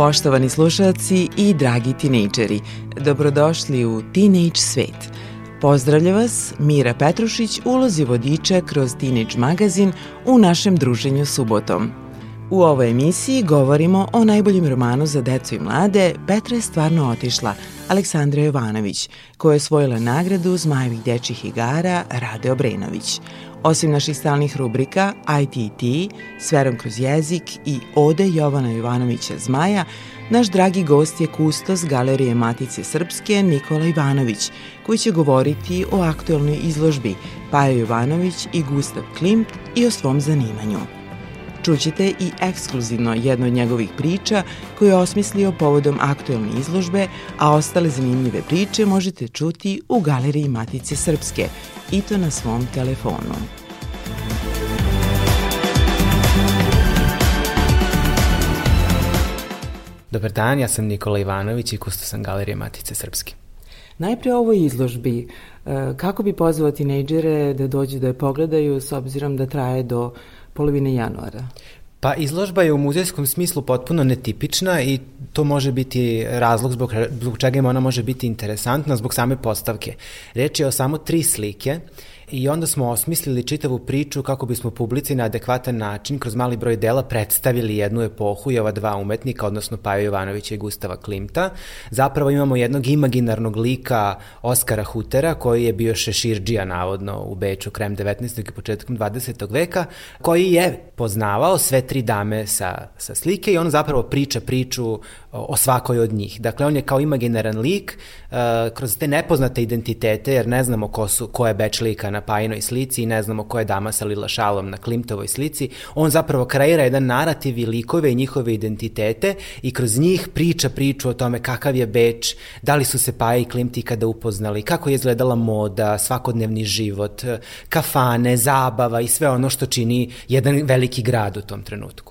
Poštovani slušalci i dragi tinejdžeri, dobrodošli u Teenage svet. Pozdravlja vas Mira Petrušić, ulozi vodiča kroz Teenage magazin u našem druženju subotom. U ovoj emisiji govorimo o najboljim romanu za decu i mlade Petra je stvarno otišla, Aleksandra Jovanović, koja je osvojila nagradu Zmajevih dečih igara Rade Obrenović. Osim naših stalnih rubrika ITT, Sverom kroz jezik i Ode Jovana Jovanovića Zmaja, naš dragi gost je kustos Galerije Matice Srpske Nikola Ivanović, koji će govoriti o aktuelnoj izložbi Pajo Jovanović i Gustav Klimt i o svom zanimanju. Čućete i ekskluzivno jedno od njegovih priča koje je osmislio povodom aktuelne izložbe, a ostale zanimljive priče možete čuti u Galeriji Matice Srpske i to na svom telefonu. Dobar dan, ja sam Nikola Ivanović i kusto sam Galerije Matice Srpske. Najpre o ovoj izložbi. E, kako bi pozvao tinejdžere da dođu da je pogledaju s obzirom da traje do polovine januara? Pa izložba je u muzejskom smislu potpuno netipična i to može biti razlog zbog, zbog čega im ona može biti interesantna zbog same postavke. Reč je o samo tri slike i onda smo osmislili čitavu priču kako bismo publici na adekvatan način kroz mali broj dela predstavili jednu epohu i ova dva umetnika, odnosno Pajo Jovanovića i Gustava Klimta. Zapravo imamo jednog imaginarnog lika Oskara Hutera koji je bio šeširđija navodno u Beču krajem 19. i početkom 20. veka, koji je poznavao sve tri dame sa, sa slike i on zapravo priča priču o svakoj od njih. Dakle, on je kao imaginaran lik uh, kroz te nepoznate identitete, jer ne znamo ko, su, ko je Beč lika na Pajinoj slici i ne znamo ko je dama sa Lila Šalom na Klimtovoj slici, on zapravo kreira jedan narativ i likove i njihove identitete i kroz njih priča priču o tome kakav je Beč, da li su se Paja i Klimt ikada upoznali, kako je izgledala moda, svakodnevni život, kafane, zabava i sve ono što čini jedan veliki grad u tom trenutku.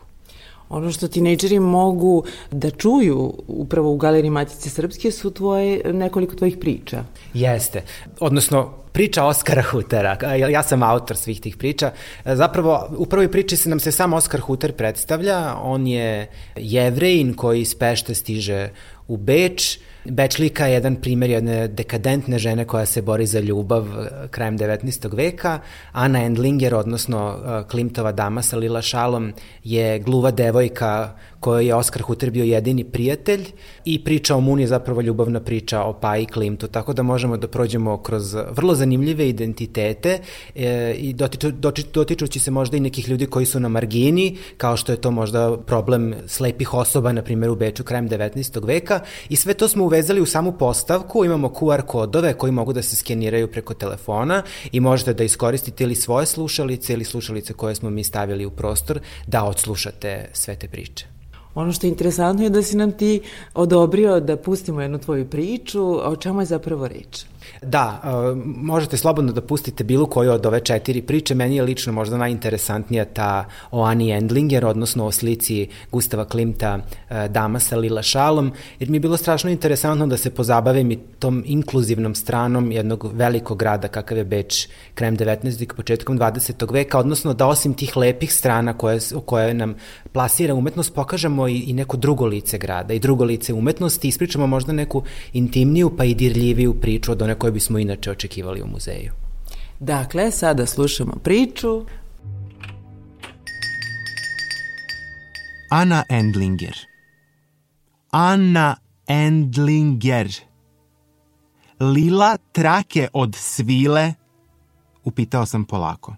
Ono što tinejdžeri mogu da čuju upravo u Galeriji Matice Srpske su tvoje, nekoliko tvojih priča. Jeste. Odnosno, priča Oskara Hutera. Ja sam autor svih tih priča. Zapravo, u prvoj priči se nam se sam Oskar Huter predstavlja. On je jevrejin koji iz Pešte stiže u Beč. Bečlika je jedan primjer jedne dekadentne žene koja se bori za ljubav eh, krajem 19. veka. Ana Endlinger, odnosno eh, Klimtova dama sa Lila Šalom, je gluva devojka kojoj je Oskar Huter bio jedini prijatelj i priča o Muni je zapravo ljubavna priča o Pa i Klimtu, tako da možemo da prođemo kroz vrlo zanimljive identitete e, i dotiču, dotiču, dotičući se možda i nekih ljudi koji su na margini, kao što je to možda problem slepih osoba, na primjer u Beču krajem 19. veka i sve to smo uvezali u samu postavku, imamo QR kodove koji mogu da se skeniraju preko telefona i možete da iskoristite ili svoje slušalice ili slušalice koje smo mi stavili u prostor da odslušate sve te priče. Ono što je interesantno je da si nam ti odobrio da pustimo jednu tvoju priču, o čemu je zapravo reč? Da, uh, možete slobodno da pustite bilo koju od ove četiri priče. Meni je lično možda najinteresantnija ta o Ani Endlinger, odnosno o slici Gustava Klimta uh, Dama sa Lila Šalom, jer mi je bilo strašno interesantno da se pozabavim i tom inkluzivnom stranom jednog velikog grada kakav je Beč krajem 19. i početkom 20. veka, odnosno da osim tih lepih strana koje, koje nam plasira umetnost, pokažemo i, i neko drugo lice grada i drugo lice umetnosti, ispričamo možda neku intimniju pa i dirljiviju priču od one koje bismo inače očekivali u muzeju. Dakle, sada slušamo priču Ana Endlinger. Ana Endlinger. Lila trake od svile? Upitao sam polako.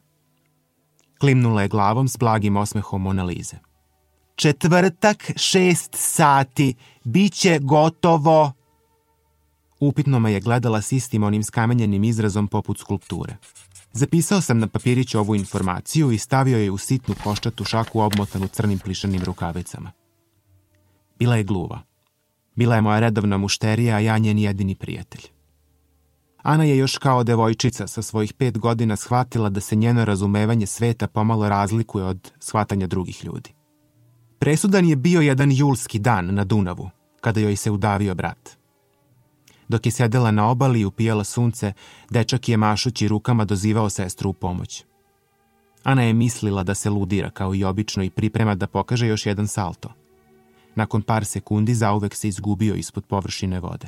Klimnula je glavom s blagim osmehom Monalize. Četvrtak, šest sati, biće gotovo. Upitno me je gledala s istim onim skamenjenim izrazom poput skulpture. Zapisao sam na papiriću ovu informaciju i stavio je u sitnu koščatu šaku obmotanu crnim plišanim rukavicama. Bila je gluva. Bila je moja redovna mušterija, a ja njen jedini prijatelj. Ana je još kao devojčica sa svojih pet godina shvatila da se njeno razumevanje sveta pomalo razlikuje od shvatanja drugih ljudi. Presudan je bio jedan julski dan na Dunavu, kada joj se udavio brat. Dok je sedela na obali i upijala sunce, dečak je mašući rukama dozivao sestru u pomoć. Ana je mislila da se ludira kao i obično i priprema da pokaže još jedan salto. Nakon par sekundi zauvek se izgubio ispod površine vode.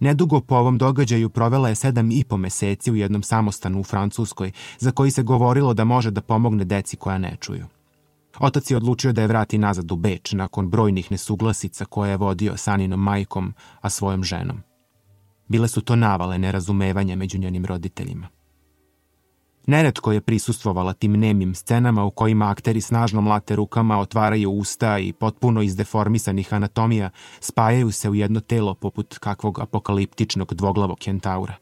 Nedugo po ovom događaju provela je sedam i po meseci u jednom samostanu u Francuskoj, za koji se govorilo da može da pomogne deci koja ne čuju. Otac je odlučio da je vrati nazad u Beč nakon brojnih nesuglasica koje je vodio Saninom majkom, a svojom ženom. Bile su to navale nerazumevanja među njenim roditeljima. Neretko je prisustvovala tim nemim scenama u kojima akteri snažno mlate rukama, otvaraju usta i potpuno izdeformisanih anatomija spajaju se u jedno telo poput kakvog apokaliptičnog dvoglavog kentaura.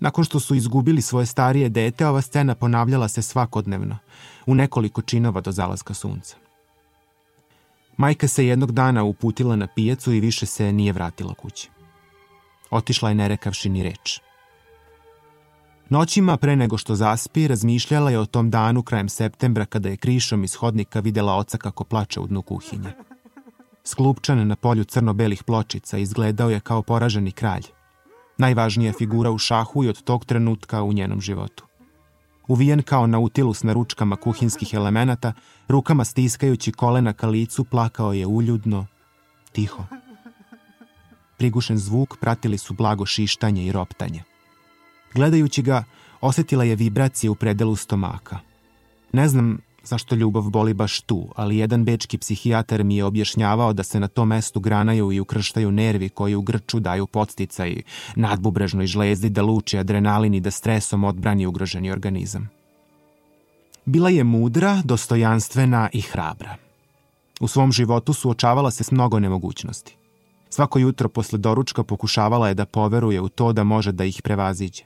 Nakon što su izgubili svoje starije dete, ova scena ponavljala se svakodnevno, u nekoliko činova do zalaska sunca. Majka se jednog dana uputila na pijacu i više se nije vratila kući. Otišla je ne rekavši ni reč. Noćima pre nego što zaspi, razmišljala je o tom danu krajem septembra kada je krišom iz hodnika videla oca kako plače u dnu kuhinje. Sklupčan na polju crno-belih pločica izgledao je kao poraženi kralj. Najvažnija figura u šahu i od tog trenutka u njenom životu. Uvijen kao nautilus na ručkama kuhinskih elemenata, rukama stiskajući kolena ka licu, plakao je uljudno, tiho. Prigušen zvuk pratili su blago šištanje i roptanje. Gledajući ga, osetila je vibracije u predelu stomaka. Ne znam zašto ljubav boli baš tu, ali jedan bečki psihijatar mi je objašnjavao da se na tom mestu granaju i ukrštaju nervi koji u grču daju podstica i nadbubrežnoj žlezdi da luči adrenalin i da stresom odbrani ugroženi organizam. Bila je mudra, dostojanstvena i hrabra. U svom životu suočavala se s mnogo nemogućnosti. Svako jutro posle doručka pokušavala je da poveruje u to da može da ih prevaziđe.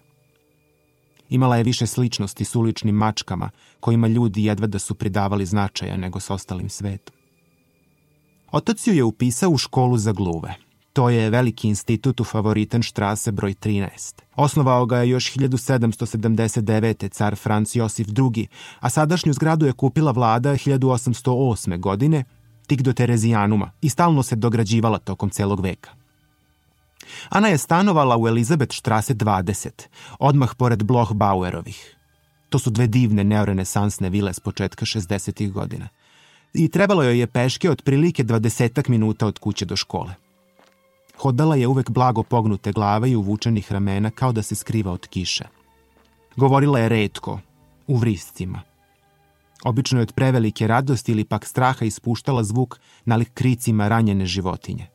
Imala je više sličnosti s uličnim mačkama, kojima ljudi jedva da su pridavali značaja nego s ostalim svetom. Otac ju je upisao u školu za gluve. To je veliki institut u Favoritenštrase broj 13. Osnovao ga je još 1779. car Franc Josif II, a sadašnju zgradu je kupila vlada 1808. godine, tik do Terezijanuma, i stalno se dograđivala tokom celog veka. Ana je stanovala u Elizabeth Štrase 20, odmah pored Bloch Bauerovih. To su dve divne neorenesansne vile s početka 60. godina. I trebalo joj je peške otprilike 20 minuta od kuće do škole. Hodala je uvek blago pognute glave i uvučenih ramena kao da se skriva od kiše. Govorila je redko, u vriscima. Obično je od prevelike radosti ili pak straha ispuštala zvuk nalik kricima ranjene životinje.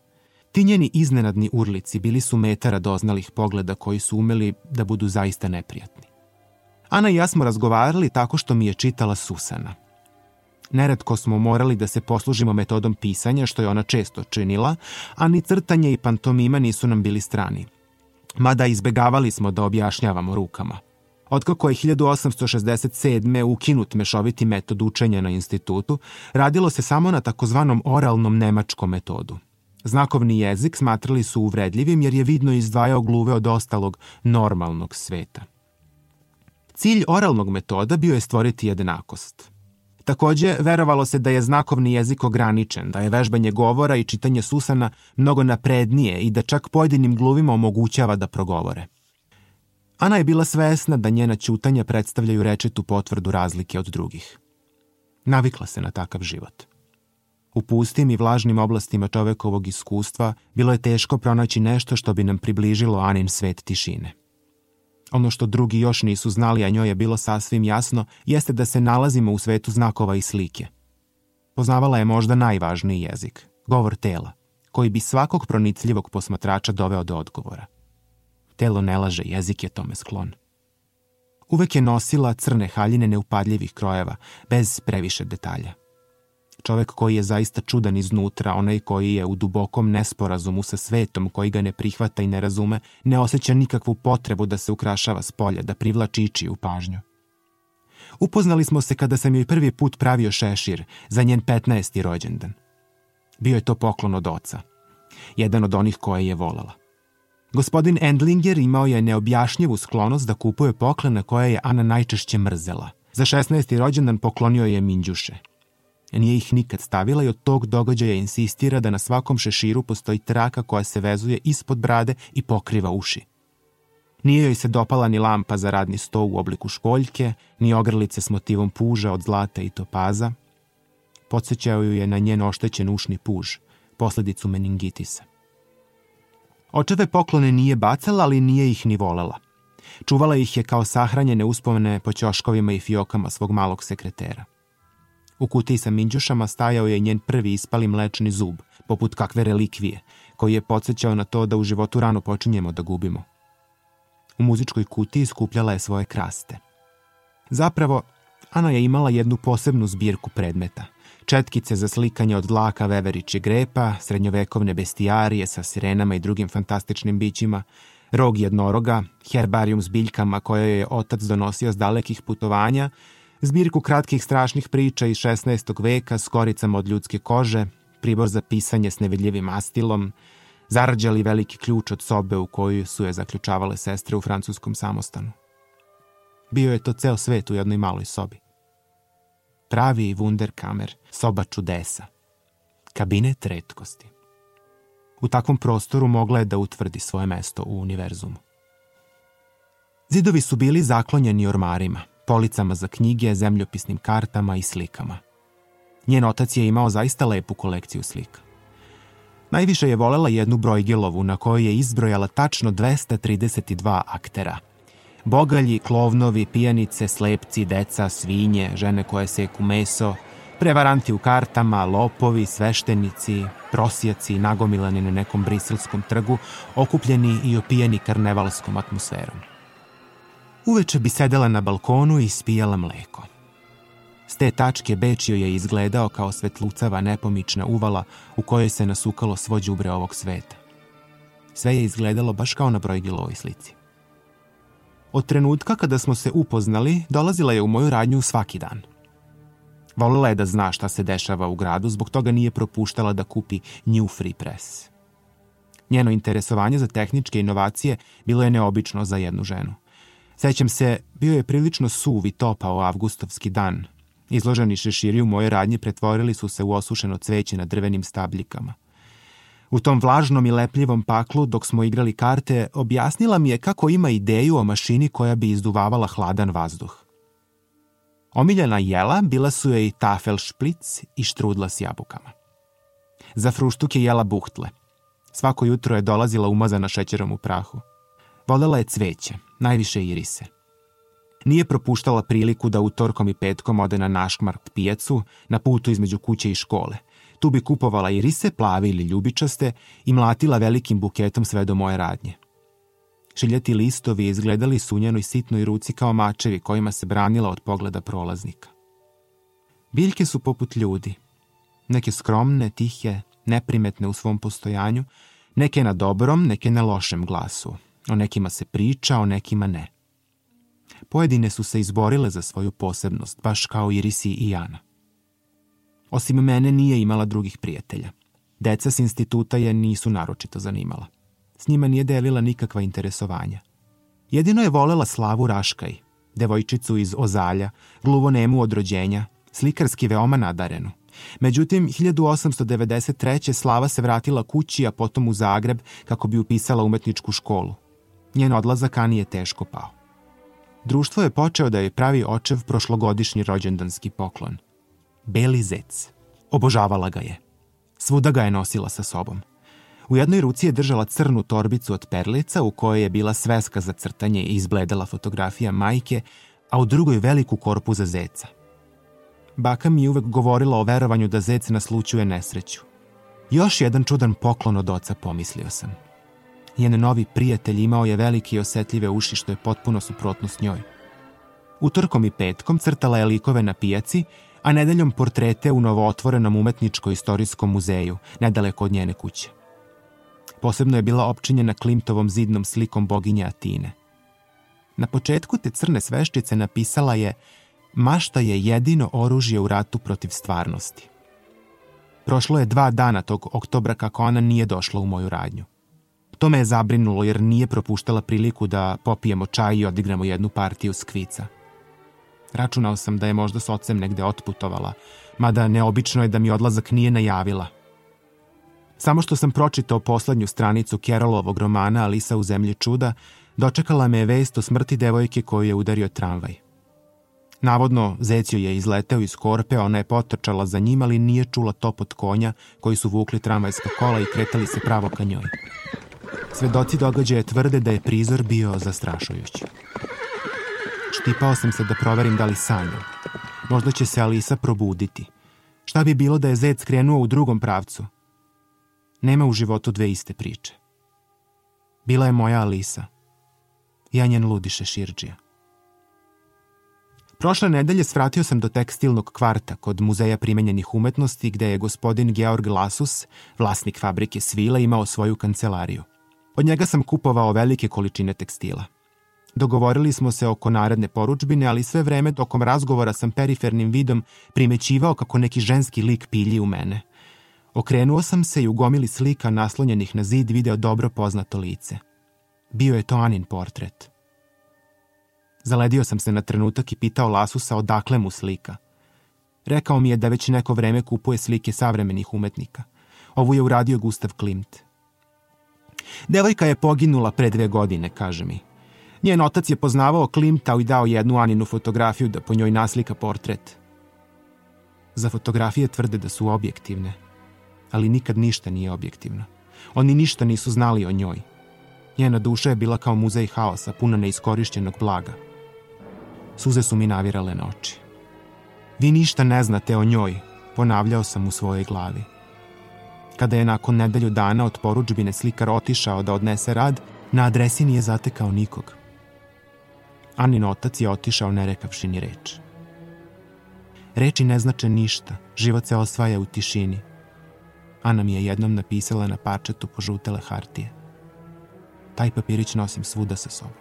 Ti njeni iznenadni urlici bili su meta radoznalih pogleda koji su umeli da budu zaista neprijatni. Ana i ja smo razgovarali tako što mi je čitala Susana. Neretko smo morali da se poslužimo metodom pisanja, što je ona često činila, a ni crtanje i pantomima nisu nam bili strani. Mada izbegavali smo da objašnjavamo rukama. Otkako je 1867. ukinut mešoviti metod učenja na institutu, radilo se samo na takozvanom oralnom nemačkom metodu – Znakovni jezik smatrali su uvredljivim jer je vidno izdvajao gluve od ostalog normalnog sveta. Cilj oralnog metoda bio je stvoriti jednakost. Takođe, verovalo se da je znakovni jezik ograničen, da je vežbanje govora i čitanje susana mnogo naprednije i da čak pojedinim gluvima omogućava da progovore. Ana je bila svesna da njena ćutanja predstavljaju rečitu potvrdu razlike od drugih. Navikla se na takav život. U pustim i vlažnim oblastima čovekovog iskustva bilo je teško pronaći nešto što bi nam približilo Anin svet tišine. Ono što drugi još nisu znali, a njoj je bilo sasvim jasno, jeste da se nalazimo u svetu znakova i slike. Poznavala je možda najvažniji jezik, govor tela, koji bi svakog pronicljivog posmatrača doveo do odgovora. Telo ne laže, jezik je tome sklon. Uvek je nosila crne haljine neupadljivih krojeva, bez previše detalja. Čovek koji je zaista čudan iznutra, onaj koji je u dubokom nesporazumu sa svetom, koji ga ne prihvata i ne razume, ne osjeća nikakvu potrebu da se ukrašava s polja, da privlači ičiju pažnju. Upoznali smo se kada sam joj prvi put pravio šešir za njen 15. rođendan. Bio je to poklon od oca. Jedan od onih koje je volala. Gospodin Endlinger imao je neobjašnjivu sklonost da kupuje poklene koje je Ana najčešće mrzela. Za 16. rođendan poklonio je minđuše. Nije ih nikad stavila i od tog događaja insistira da na svakom šeširu postoji traka koja se vezuje ispod brade i pokriva uši. Nije joj se dopala ni lampa za radni sto u obliku školjke, ni ogrlice s motivom puža od zlata i topaza. Podsećao ju je na njen oštećen ušni puž, posledicu meningitisa. Očeve poklone nije bacala, ali nije ih ni volela. Čuvala ih je kao sahranjene uspomene po ćoškovima i fiokama svog malog sekretera. U kutiji sa minđušama stajao je njen prvi ispali mlečni zub, poput kakve relikvije, koji je podsjećao na to da u životu rano počinjemo da gubimo. U muzičkoj kutiji skupljala je svoje kraste. Zapravo, Ana je imala jednu posebnu zbirku predmeta. Četkice za slikanje od dlaka veveriće grepa, srednjovekovne bestijarije sa sirenama i drugim fantastičnim bićima, rog jednoroga, herbarijum s biljkama koje je otac donosio s dalekih putovanja zbirku kratkih strašnih priča iz 16. veka s koricama od ljudske kože, pribor za pisanje s nevidljivim mastilom, zarađali veliki ključ od sobe u koju su je zaključavale sestre u francuskom samostanu. Bio je to ceo svet u jednoj maloj sobi. Pravi wunderkamer, soba čudesa. Kabinet redkosti. U takvom prostoru mogla je da utvrdi svoje mesto u univerzumu. Zidovi su bili zaklonjeni ormarima, policama za knjige, zemljopisnim kartama i slikama. Njen otac je imao zaista lepu kolekciju slika. Najviše je volela jednu brojgilovu na kojoj je izbrojala tačno 232 aktera. Bogalji, klovnovi, pijanice, slepci, deca, svinje, žene koje seku meso, prevaranti u kartama, lopovi, sveštenici, prosjaci nagomilani na nekom briselskom trgu, okupljeni i opijeni karnevalskom atmosferom. Uveče bi sedela na balkonu i spijala mleko. S te tačke Bečio je izgledao kao svetlucava nepomična uvala u kojoj se nasukalo svo đubre ovog sveta. Sve je izgledalo baš kao na brojgilovoj slici. Od trenutka kada smo se upoznali, dolazila je u moju radnju svaki dan. Volila je da zna šta se dešava u gradu, zbog toga nije propuštala da kupi New Free Press. Njeno interesovanje za tehničke inovacije bilo je neobično za jednu ženu. Sećam se, bio je prilično suv i topao avgustovski dan. Izloženi šeširi u moje radnji pretvorili su se u osušeno cveće na drvenim stabljikama. U tom vlažnom i lepljivom paklu, dok smo igrali karte, objasnila mi je kako ima ideju o mašini koja bi izduvavala hladan vazduh. Omiljena jela bila su joj tafel šplic i štrudla s jabukama. Za fruštuk je jela buhtle. Svako jutro je dolazila umazana šećerom u prahu. Volela je cveće, najviše irise. Nije propuštala priliku da utorkom i petkom ode na Naškmarkt pijacu na putu između kuće i škole. Tu bi kupovala irise, plave ili ljubičaste i mlatila velikim buketom sve do moje radnje. Šiljati listovi izgledali su u njenoj sitnoj ruci kao mačevi kojima se branila od pogleda prolaznika. Biljke su poput ljudi. Neke skromne, tihe, neprimetne u svom postojanju, neke na dobrom, neke na lošem glasu, O nekima se priča, o nekima ne. Pojedine su se izborile za svoju posebnost, baš kao Irisi i Jana. Osim mene nije imala drugih prijatelja. Deca s instituta je nisu naročito zanimala. S njima nije delila nikakva interesovanja. Jedino je volela Slavu Raškaj, devojčicu iz Ozalja, gluvonemu od rođenja, slikarski veoma nadarenu. Međutim, 1893. Slava se vratila kući, a potom u Zagreb kako bi upisala umetničku školu. Njen odlazak Ani je teško pao. Društvo je počeo da je pravi očev prošlogodišnji rođendanski poklon. Beli zec. Obožavala ga je. Svuda ga je nosila sa sobom. U jednoj ruci je držala crnu torbicu od perlica u kojoj je bila sveska za crtanje i izbledala fotografija majke, a u drugoj veliku korpu za zeca. Baka mi je uvek govorila o verovanju da zec naslučuje nesreću. Još jedan čudan poklon od oca, pomislio sam. Njen novi prijatelj imao je velike i osetljive uši što je potpuno suprotno s njoj. Utorkom i petkom crtala je likove na pijaci, a nedeljom portrete u novootvorenom umetničko-istorijskom muzeju, nedaleko od njene kuće. Posebno je bila opčinjena Klimtovom zidnom slikom boginje Atine. Na početku te crne sveščice napisala je Mašta je jedino oružje u ratu protiv stvarnosti. Prošlo je dva dana tog oktobra kako ona nije došla u moju radnju. To me je zabrinulo jer nije propuštala priliku da popijemo čaj i odigramo jednu partiju skvica. Računao sam da je možda s ocem negde otputovala, mada neobično je da mi odlazak nije najavila. Samo što sam pročitao poslednju stranicu Kerolovog romana Alisa u zemlji čuda, dočekala me je vest o smrti devojke koju je udario tramvaj. Navodno, Zecio je izleteo iz korpe, ona je potrčala za njim, ali nije čula top od konja koji su vukli tramvajska kola i kretali se pravo ka njoj. Svedoci događaja tvrde da je prizor bio zastrašujući. Štipao sam se da proverim da li sanjam. Možda će se Alisa probuditi. Šta bi bilo da je zec krenuo u drugom pravcu? Nema u životu dve iste priče. Bila je moja Alisa. Ja njen ludiše Širđija. Prošle nedelje svratio sam do tekstilnog kvarta kod Muzeja primenjenih umetnosti gde je gospodin Georg Lasus, vlasnik fabrike svila, imao svoju kancelariju. Od njega sam kupovao velike količine tekstila. Dogovorili smo se oko naredne poručbine, ali sve vreme tokom razgovora sam perifernim vidom primećivao kako neki ženski lik pilji u mene. Okrenuo sam se i u gomili slika naslonjenih na zid video dobro poznato lice. Bio je to Anin portret. Zaledio sam se na trenutak i pitao Lasusa odakle mu slika. Rekao mi je da već neko vreme kupuje slike savremenih umetnika. Ovu je uradio Gustav Klimt. Devojka je poginula pre dve godine, kaže mi. Njen otac je poznavao Klimta i dao jednu Aninu fotografiju da po njoj naslika portret. Za fotografije tvrde da su objektivne, ali nikad ništa nije objektivno. Oni ništa nisu znali o njoj. Njena duša je bila kao muzej haosa, puna neiskorišćenog blaga. Suze su mi navirale na oči. Vi ništa ne znate o njoj, ponavljao sam u svojoj glavi. Kada je nakon nedelju dana od poručbine slikar otišao da odnese rad, na adresi nije zatekao nikog. Anin otac je otišao ne rekavši ni reč. Reči ne znače ništa, život se osvaja u tišini. Ana mi je jednom napisala na parčetu požutele hartije. Taj papirić nosim svuda sa sobom.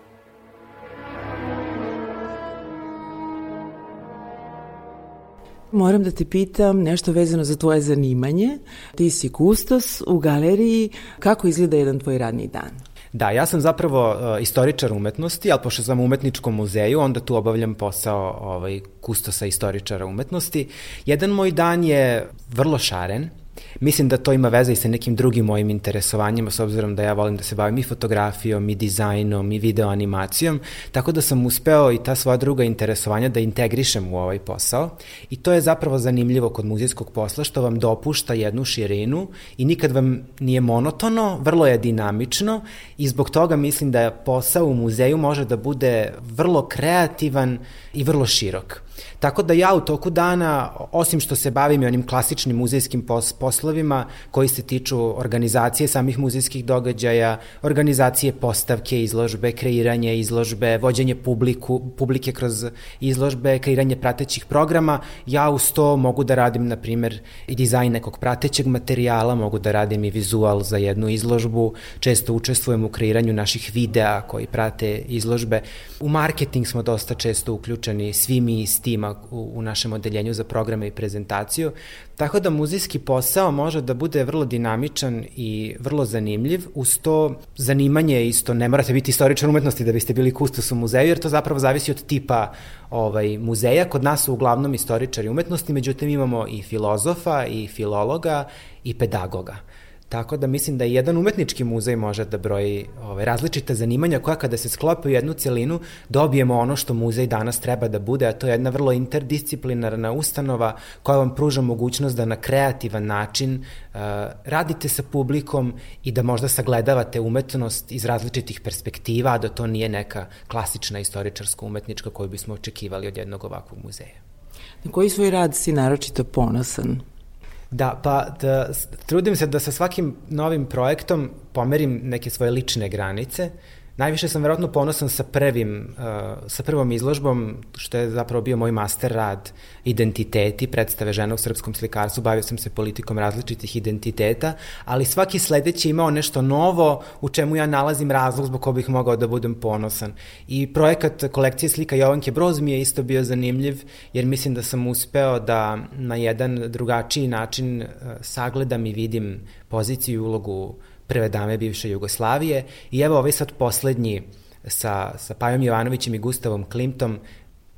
Moram da te pitam nešto vezano za tvoje zanimanje. Ti si kustos u galeriji. Kako izgleda jedan tvoj radni dan? Da, ja sam zapravo uh, istoričar umetnosti, ali pošto sam u umetničkom muzeju, onda tu obavljam posao ovaj, kustosa istoričara umetnosti. Jedan moj dan je vrlo šaren, Mislim da to ima veze i sa nekim drugim mojim interesovanjima, s obzirom da ja volim da se bavim i fotografijom, i dizajnom, i videoanimacijom, tako da sam uspeo i ta svoja druga interesovanja da integrišem u ovaj posao. I to je zapravo zanimljivo kod muzejskog posla, što vam dopušta jednu širinu i nikad vam nije monotono, vrlo je dinamično i zbog toga mislim da posao u muzeju može da bude vrlo kreativan i vrlo širok. Tako da ja u toku dana, osim što se bavim i onim klasičnim muzejskim pos poslovima koji se tiču organizacije samih muzejskih događaja, organizacije postavke, izložbe, kreiranje izložbe, vođenje publiku, publike kroz izložbe, kreiranje pratećih programa, ja uz to mogu da radim, na primer, i dizajn nekog pratećeg materijala, mogu da radim i vizual za jednu izložbu, često učestvujem u kreiranju naših videa koji prate izložbe. U marketing smo dosta često uključeni svi mi iz tima u, u našem odeljenju za programe i prezentaciju, tako da muzejski posao može da bude vrlo dinamičan i vrlo zanimljiv, uz to zanimanje isto, ne morate biti istoričar umetnosti da biste bili kustos u muzeju, jer to zapravo zavisi od tipa ovaj, muzeja. Kod nas su uglavnom istoričari umetnosti, međutim imamo i filozofa, i filologa, i pedagoga. Tako da mislim da jedan umetnički muzej može da broji ove, različite zanimanja koja kada se sklope u jednu celinu dobijemo ono što muzej danas treba da bude, a to je jedna vrlo interdisciplinarna ustanova koja vam pruža mogućnost da na kreativan način uh, radite sa publikom i da možda sagledavate umetnost iz različitih perspektiva, a da to nije neka klasična istoričarska umetnička koju bismo očekivali od jednog ovakvog muzeja. Na koji svoj rad si naročito ponosan? Da, pa da, trudim se da sa svakim novim projektom pomerim neke svoje lične granice. Najviše sam verovatno ponosan sa prvim, uh, sa prvom izložbom, što je zapravo bio moj master rad identiteti, predstave žena u srpskom slikarstvu, bavio sam se politikom različitih identiteta, ali svaki sledeći imao nešto novo u čemu ja nalazim razlog zbog kojeg bih mogao da budem ponosan. I projekat kolekcije slika Jovanke Broz mi je isto bio zanimljiv, jer mislim da sam uspeo da na jedan drugačiji način uh, sagledam i vidim poziciju i ulogu prve dame bivše Jugoslavije. I evo ovaj sad poslednji sa, sa Pajom Jovanovićem i Gustavom Klimtom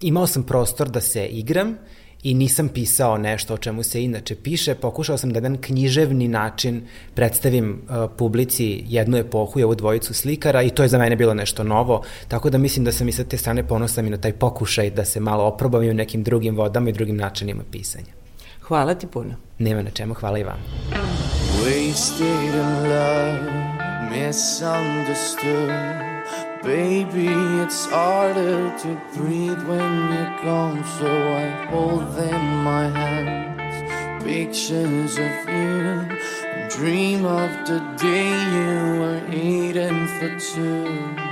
imao sam prostor da se igram i nisam pisao nešto o čemu se inače piše, pokušao sam da jedan književni način predstavim uh, publici jednu epohu i ovu dvojicu slikara i to je za mene bilo nešto novo, tako da mislim da sam i sa te strane ponosan i na taj pokušaj da se malo oprobam i u nekim drugim vodama i drugim načinima pisanja. Hvala ti puno. Nema na čemu, hvala i vam. Wasted in love, misunderstood. Baby, it's harder to breathe when you're gone, so I hold them in my hands. Pictures of you, and dream of the day you were eating for two.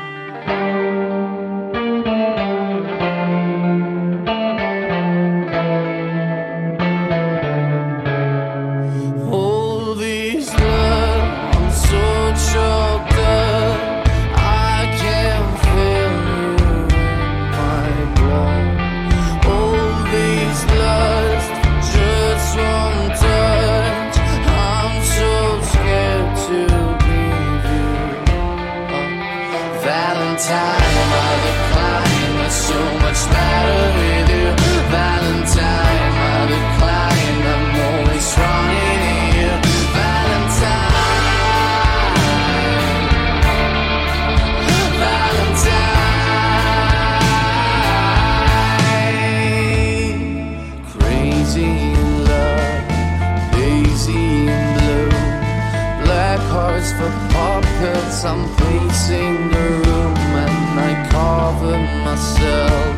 Myself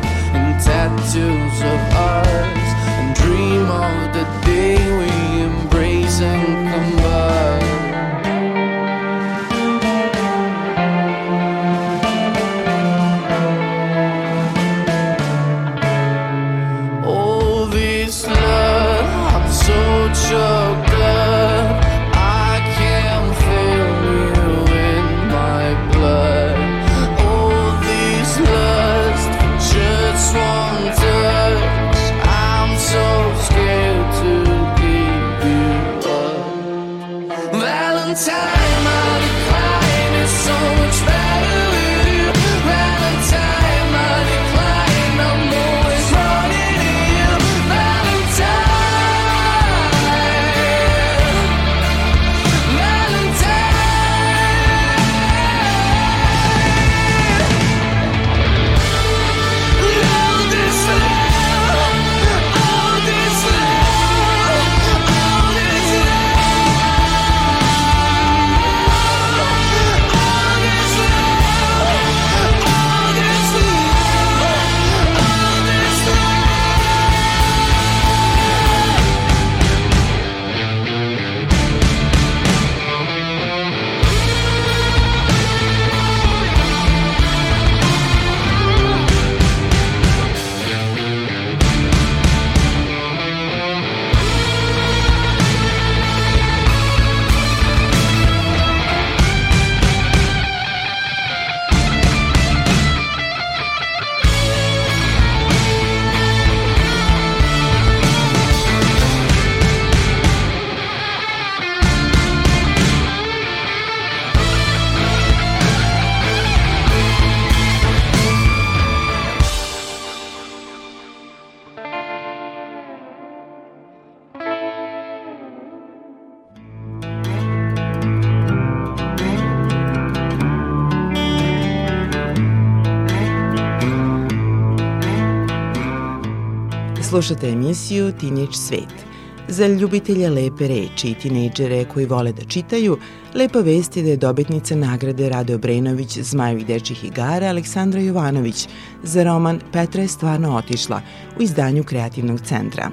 Slušate emisiju Teenage Svet. Za ljubitelje lepe reči i tinejdžere koji vole da čitaju, lepa vest je da je dobitnica nagrade Rade Obrenović Zmajevih dečih igara Aleksandra Jovanović za roman Petra je stvarno otišla u izdanju Kreativnog centra.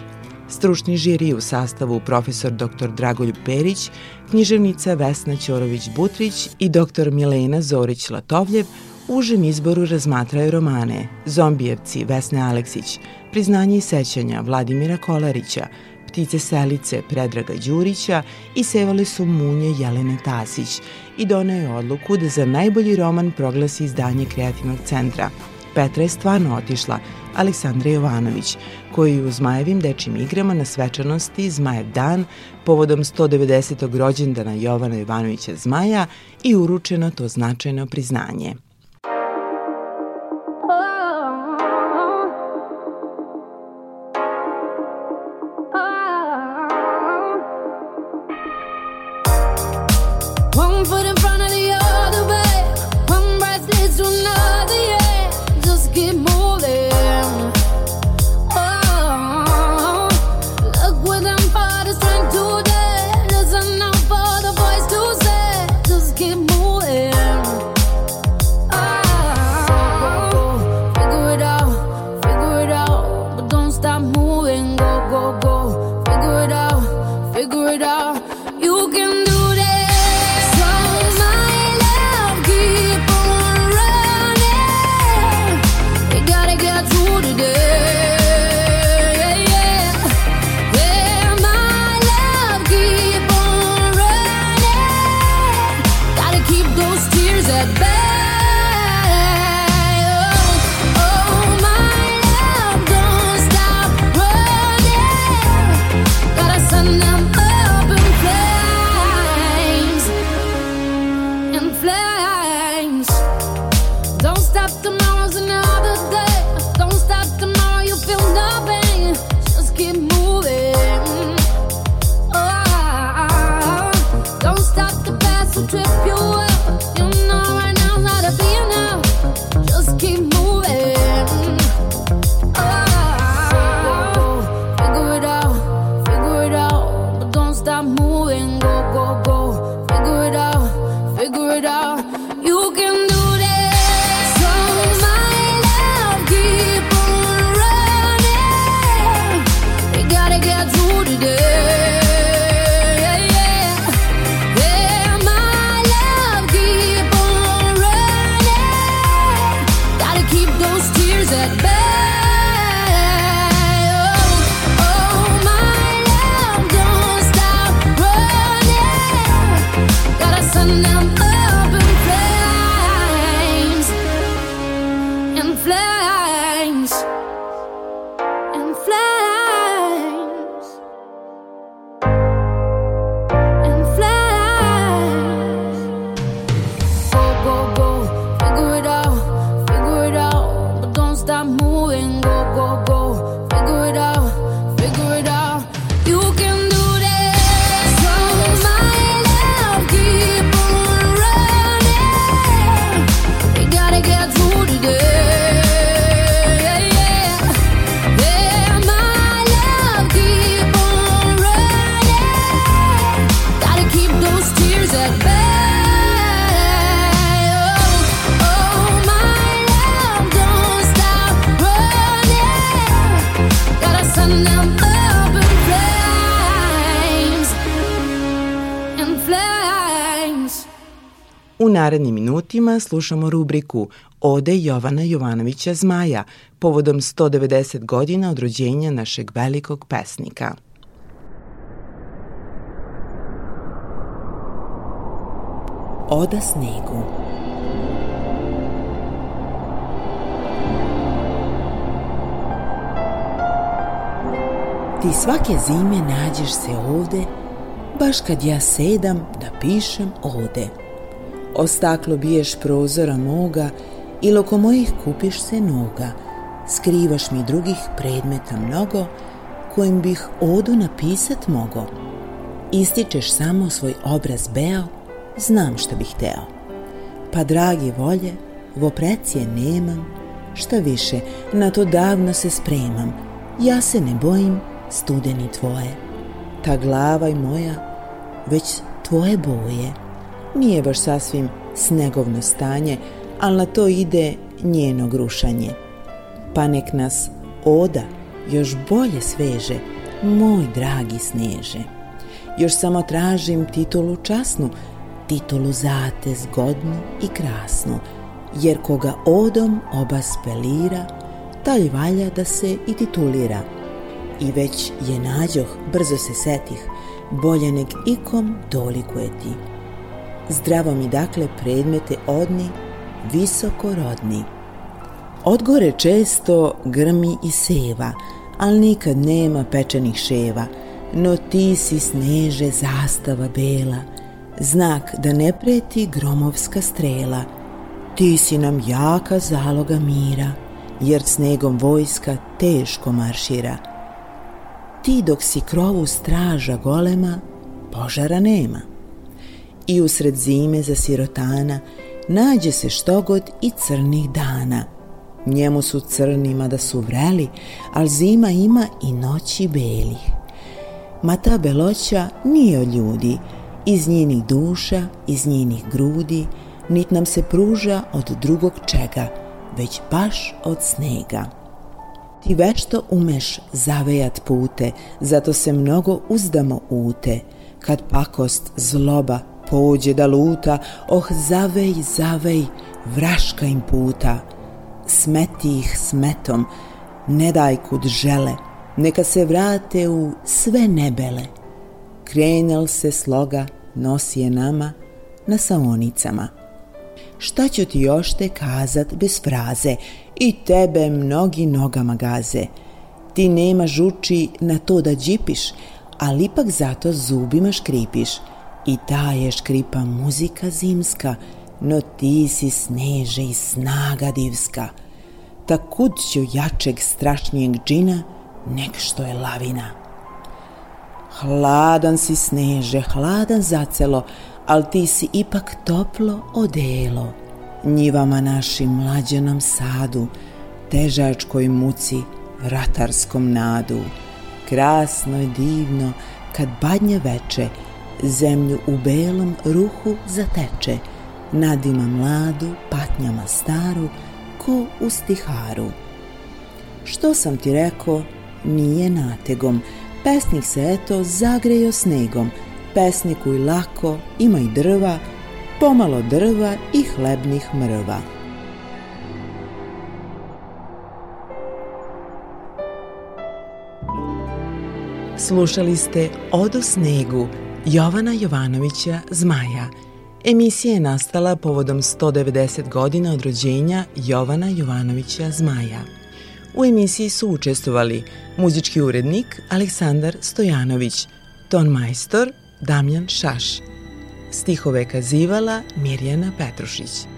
Stručni žiri u sastavu profesor dr. Dragoljub Perić, književnica Vesna Ćorović-Butrić i dr. Milena Zorić-Latovljev užem izboru razmatraju romane Zombijevci Vesne Aleksić, Priznanje i sećanja Vladimira Kolarića, Ptice selice Predraga Đurića i sevale su munje Jelene Tasić i doneo je odluku da za najbolji roman proglasi izdanje Kreativnog centra. Petra je stvarno otišla, Aleksandra Jovanović, koji u Zmajevim dečim igrama na svečanosti Zmajev dan povodom 190. rođendana Jovana Jovanovića Zmaja i uručeno to značajno priznanje. it all. I'm minutima slušamo rubriku Ode Jovana Jovanovića Zmaja povodom 190 godina od rođenja našeg velikog pesnika. Oda snegu Ti svake zime nađeš se ovde, baš kad ja sedam da pišem ode. O staklo biješ prozora moga i loko mojih kupiš se noga. Skrivaš mi drugih predmeta mnogo, kojim bih odu napisat mogo. Ističeš samo svoj obraz beo, znam šta bih teo. Pa dragi volje, vo precije nemam, šta više, na to davno se spremam. Ja se ne bojim studeni tvoje. Ta glava i moja već tvoje boje. Nije baš sasvim snegovno stanje, ali na to ide njeno grušanje. Pa nek nas oda još bolje sveže, moj dragi sneže. Još samo tražim titulu časnu, titulu zate zgodnu i krasnu, jer koga odom oba spelira, taj valja da se i titulira. I već je nađoh, brzo se setih, bolje nek ikom dolikuje ti. Zdravo mi dakle predmete odni, visoko rodni. Odgore često grmi i seva, al nikad nema pečenih ševa, no ti si sneže zastava bela, znak da ne preti gromovska strela. Ti si nam jaka zaloga mira, jer snegom vojska teško maršira. Ti dok si krovu straža golema, požara nema. I usred zime za sirotana nađe se štogod i crnih dana. Njemu su crni mada su vreli, al zima ima i noći belih. Ma ta beloća nije od ljudi, iz njenih duša, iz njenih grudi, nit nam se pruža od drugog čega, već baš od snega. Ti vešto umeš zavejat pute, zato se mnogo uzdamo ute. Kad pakost zloba pođe da luta, oh zavej, zavej, vraška im puta. Smeti ih smetom, ne daj kud žele, neka se vrate u sve nebele. Krenel se sloga, nosi je nama na saonicama. Šta ću ti još te kazat bez fraze i tebe mnogi nogama gaze. Ti nema žuči na to da džipiš, ali ipak zato zubima škripiš. I ta je škripa muzika zimska, no ti si sneže i snaga divska. Ta kud ću jačeg strašnijeg džina, nek što je lavina. Hladan si sneže, hladan zacelo, al ti si ipak toplo odelo. Njivama našim mlađenom sadu, težačkoj muci, ratarskom nadu. Krasno je divno kad badnje veče, zemlju u belom ruhu zateče, nadima mladu, patnjama staru, ko u stiharu. Što sam ti rekao, nije nategom, pesnik se eto zagrejo snegom, pesniku i lako, ima i drva, pomalo drva i hlebnih mrva. Slušali ste Odo snegu Jovana Jovanovića Zmaja. Emisija je nastala povodom 190 godina od rođenja Jovana Jovanovića Zmaja. U emisiji su učestvovali muzički urednik Aleksandar Stojanović, ton majstor Damjan Šaš, stihove kazivala Mirjana Petrušić.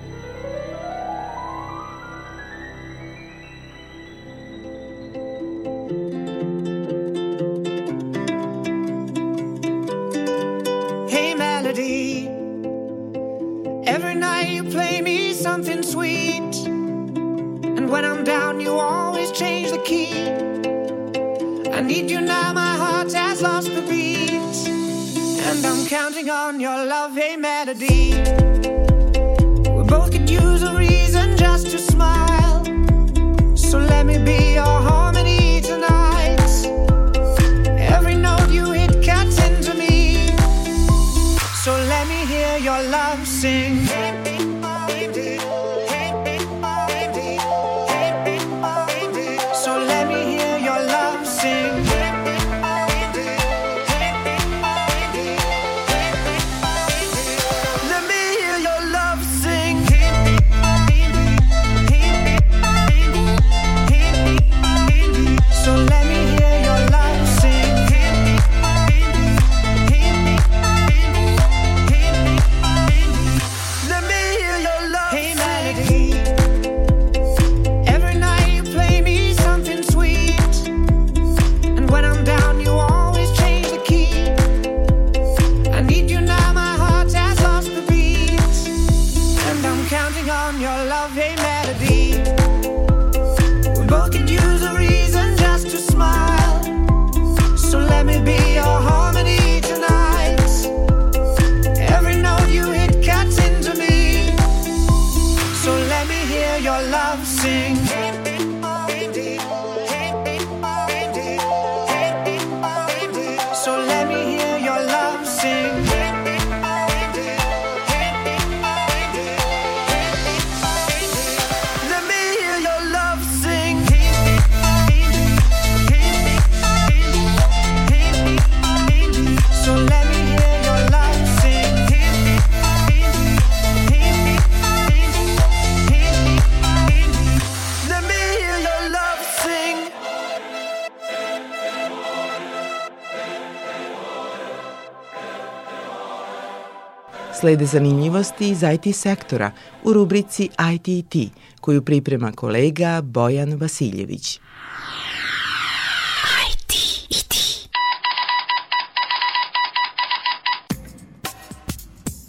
Slede zanimljivosti iz IT sektora u rubrici ITT, koju priprema kolega Bojan Vasiljević.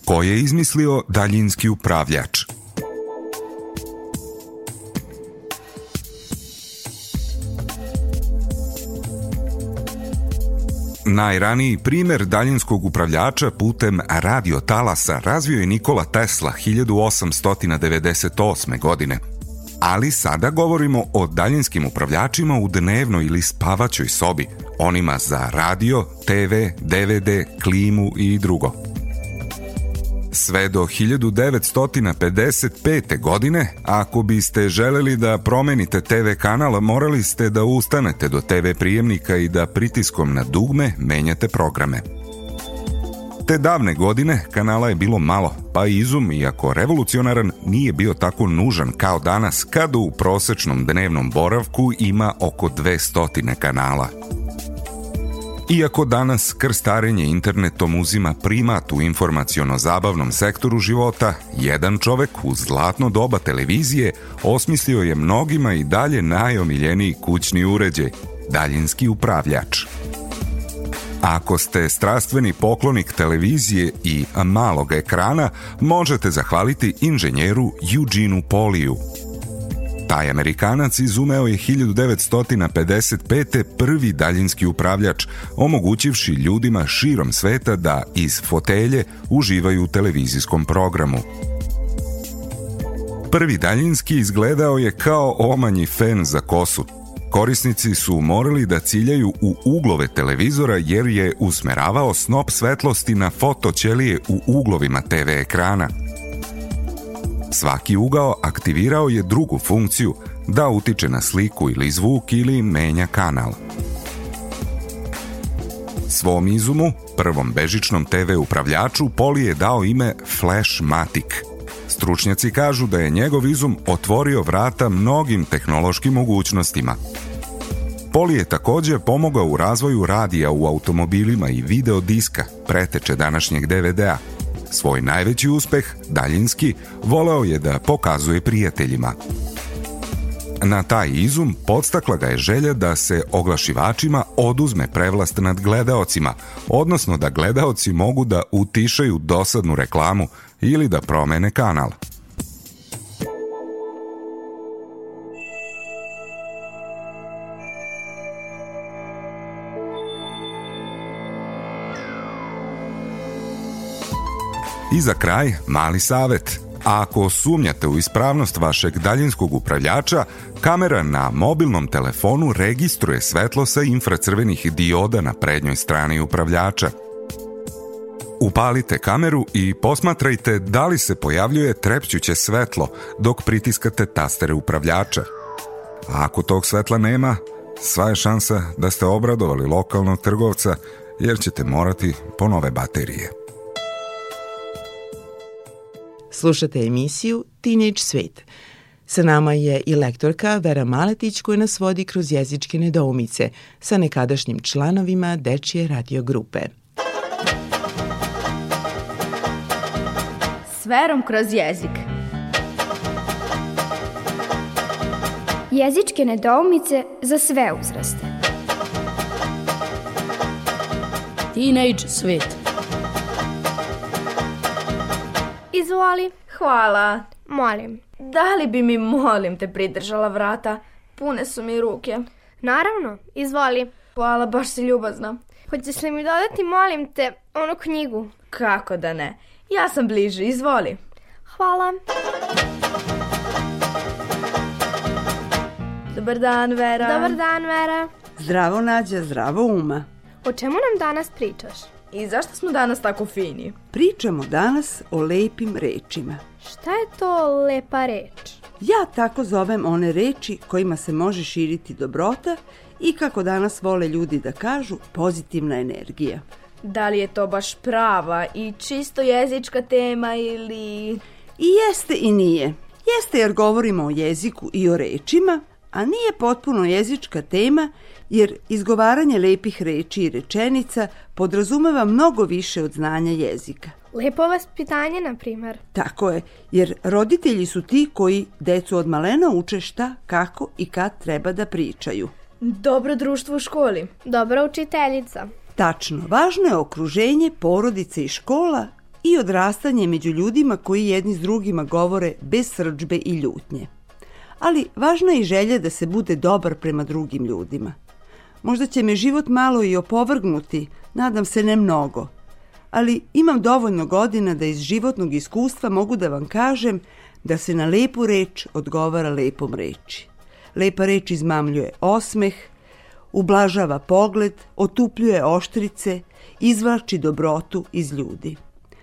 Ko je izmislio daljinski upravljač? Najraniji primer daljinskog upravljača putem radiotalasa razvio je Nikola Tesla 1898. godine. Ali sada govorimo o daljinskim upravljačima u dnevnoj ili spavaćoj sobi, onima za radio, TV, DVD, klimu i drugo. Sve do 1955. godine, ako biste želeli da promenite TV kanal, morali ste da ustanete do TV prijemnika i da pritiskom na dugme menjate programe. Te davne godine kanala je bilo malo, pa izum, iako revolucionaran, nije bio tako nužan kao danas, kad u prosečnom dnevnom boravku ima oko 200 kanala. Iako danas krstarenje internetom uzima primat u informaciono-zabavnom sektoru života, jedan čovek u zlatno doba televizije osmislio je mnogima i dalje najomiljeniji kućni uređaj, daljinski upravljač. Ako ste strastveni poklonik televizije i malog ekrana, možete zahvaliti inženjeru Eugeneu Poliju – Taj Amerikanac izumeo je 1955. prvi daljinski upravljač, omogućivši ljudima širom sveta da iz fotelje uživaju u televizijskom programu. Prvi daljinski izgledao je kao omanji fen za kosu. Korisnici su morali da ciljaju u uglove televizora jer je usmeravao snop svetlosti na fotoćelije u uglovima TV ekrana – Svaki ugao aktivirao je drugu funkciju da utiče na sliku ili zvuk ili menja kanal. Svom izumu, prvom bežičnom TV upravljaču, Poli je dao ime Flashmatic. Stručnjaci kažu da je njegov izum otvorio vrata mnogim tehnološkim mogućnostima. Poli je takođe pomogao u razvoju radija u automobilima i video diska, preteče današnjeg DVD-a, Svoj najveći uspeh, daljinski, voleo je da pokazuje prijateljima. Na taj izum podstakla ga je želja da se oglašivačima oduzme prevlast nad gledaocima, odnosno da gledaoci mogu da utišaju dosadnu reklamu ili da promene kanal. I za kraj, mali savet. Ako sumnjate u ispravnost vašeg daljinskog upravljača, kamera na mobilnom telefonu registruje svetlo sa infracrvenih dioda na prednjoj strani upravljača. Upalite kameru i posmatrajte da li se pojavljuje trepćuće svetlo dok pritiskate tastere upravljača. A ako tog svetla nema, sva je šansa da ste obradovali lokalnog trgovca jer ćete morati po nove baterije. Slušate emisiju Teenage Svet. Sa nama je i lektorka Vera Maletić koja nas vodi kroz jezičke nedoumice sa nekadašnjim članovima Dečije radio grupe. S verom kroz jezik. Jezičke nedoumice za sve uzraste. Teenage Svet. Izvoli. Hvala. Molim. Da li bi mi, molim te, pridržala vrata? Pune su mi ruke. Naravno, izvoli. Hvala, baš si ljubazna. Hoćeš li mi dodati, molim te, onu knjigu? Kako da ne? Ja sam bliže, izvoli. Hvala. Dobar dan, Vera. Dobar dan, Vera. Zdravo, Nađa, zdravo, Uma. O čemu nam danas pričaš? I zašto smo danas tako fini? Pričamo danas o lepim rečima. Šta je to lepa reč? Ja tako zovem one reči kojima se može širiti dobrota i kako danas vole ljudi da kažu pozitivna energija. Da li je to baš prava i čisto jezička tema ili... I jeste i nije. Jeste jer govorimo o jeziku i o rečima, a nije potpuno jezička tema jer izgovaranje lepih reči i rečenica podrazumeva mnogo više od znanja jezika. Lepo vaspitanje, na primer. Tako je, jer roditelji su ti koji decu od malena uče šta, kako i kad treba da pričaju. Dobro društvo u školi. Dobra učiteljica. Tačno, važno je okruženje, porodice i škola i odrastanje među ljudima koji jedni s drugima govore bez srđbe i ljutnje. Ali važna je i želja da se bude dobar prema drugim ljudima. Možda će me život malo i opovrgnuti, nadam se ne mnogo, ali imam dovoljno godina da iz životnog iskustva mogu da vam kažem da se na lepu reč odgovara lepom reči. Lepa reč izmamljuje osmeh, ublažava pogled, otupljuje oštrice, izvlači dobrotu iz ljudi.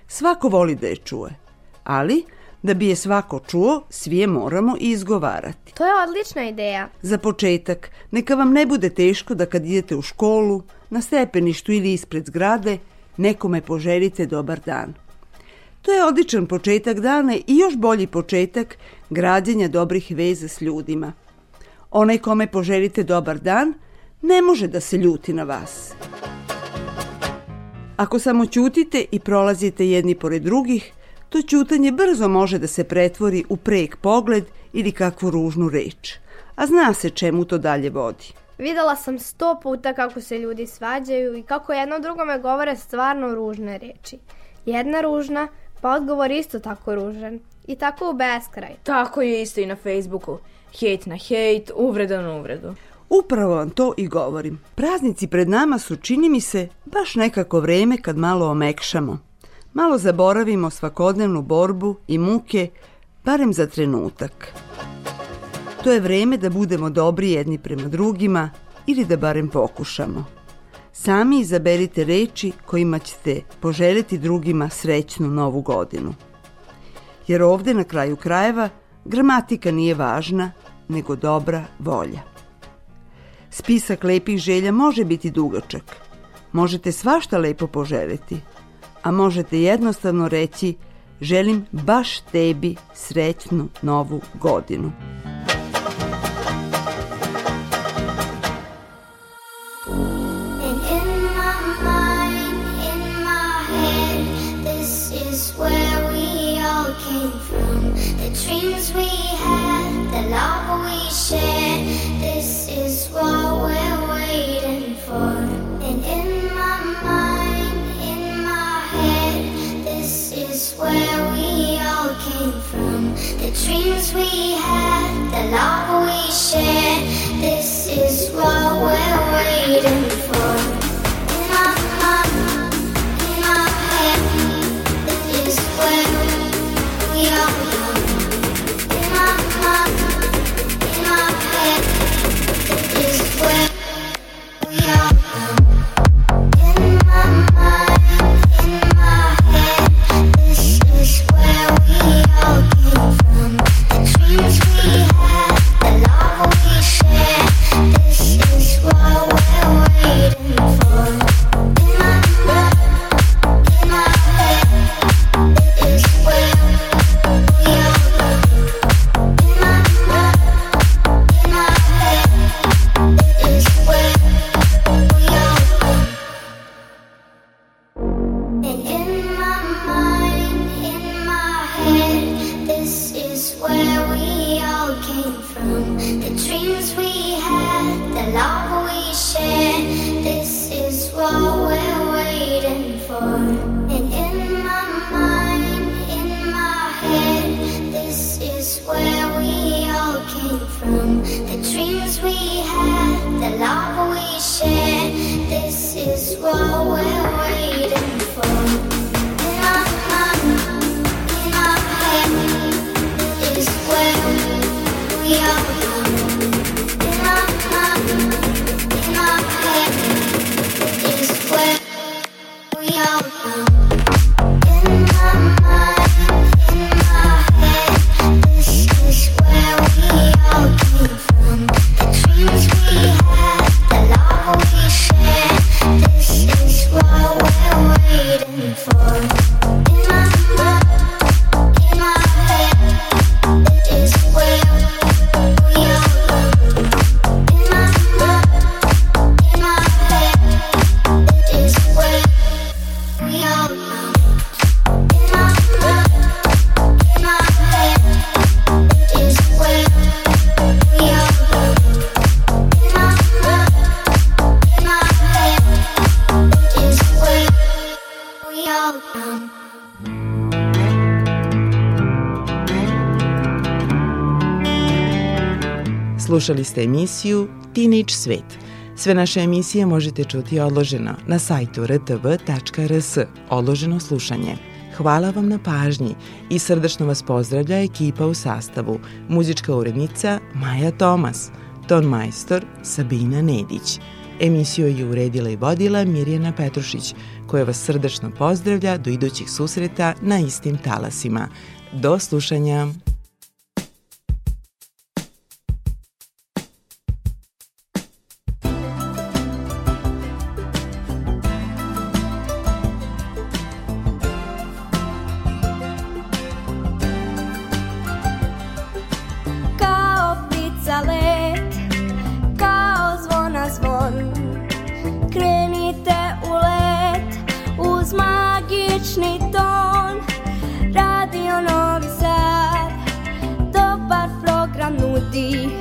Svako voli da je čuje, ali da bi je svako čuo, svi je moramo i izgovarati. To je odlična ideja. Za početak, neka vam ne bude teško da kad idete u školu, na stepeništu ili ispred zgrade, nekome poželite dobar dan. To je odličan početak dana i još bolji početak građenja dobrih veza s ljudima. Onaj kome poželite dobar dan, ne može da se ljuti na vas. Ako samo ćutite i prolazite jedni pored drugih, to ćutanje brzo može da se pretvori u prek pogled ili kakvu ružnu reč. A zna se čemu to dalje vodi. Videla sam sto puta kako se ljudi svađaju i kako jedno drugome govore stvarno ružne reči. Jedna ružna, pa odgovor isto tako ružan. I tako u beskraj. Tako je isto i na Facebooku. Hejt na hejt, uvreda na uvredu. Upravo vam to i govorim. Praznici pred nama su, čini mi se, baš nekako vreme kad malo omekšamo. Malo zaboravimo svakodnevnu borbu i muke, barem za trenutak. To je vreme da budemo dobri jedni prema drugima ili da barem pokušamo. Sami izaberite reči kojima ćete poželjeti drugima srećnu novu godinu. Jer ovde na kraju krajeva gramatika nije važna, nego dobra volja. Spisak lepih želja može biti dugačak. Možete svašta lepo poželjeti, a možete jednostavno reći želim baš tebi srećnu novu godinu. Dreams we had, the love we shared, dreams we had, the love we shared, this is what we're waiting Slušali ste emisiju Teenage Svet. Sve naše emisije možete čuti odloženo na sajtu rtv.rs, odloženo slušanje. Hvala vam na pažnji i srdačno vas pozdravlja ekipa u sastavu, muzička urednica Maja Tomas, ton majstor Sabina Nedić. Emisiju je uredila i vodila Mirjana Petrušić, koja vas srdačno pozdravlja do idućih susreta na istim talasima. Do slušanja! D.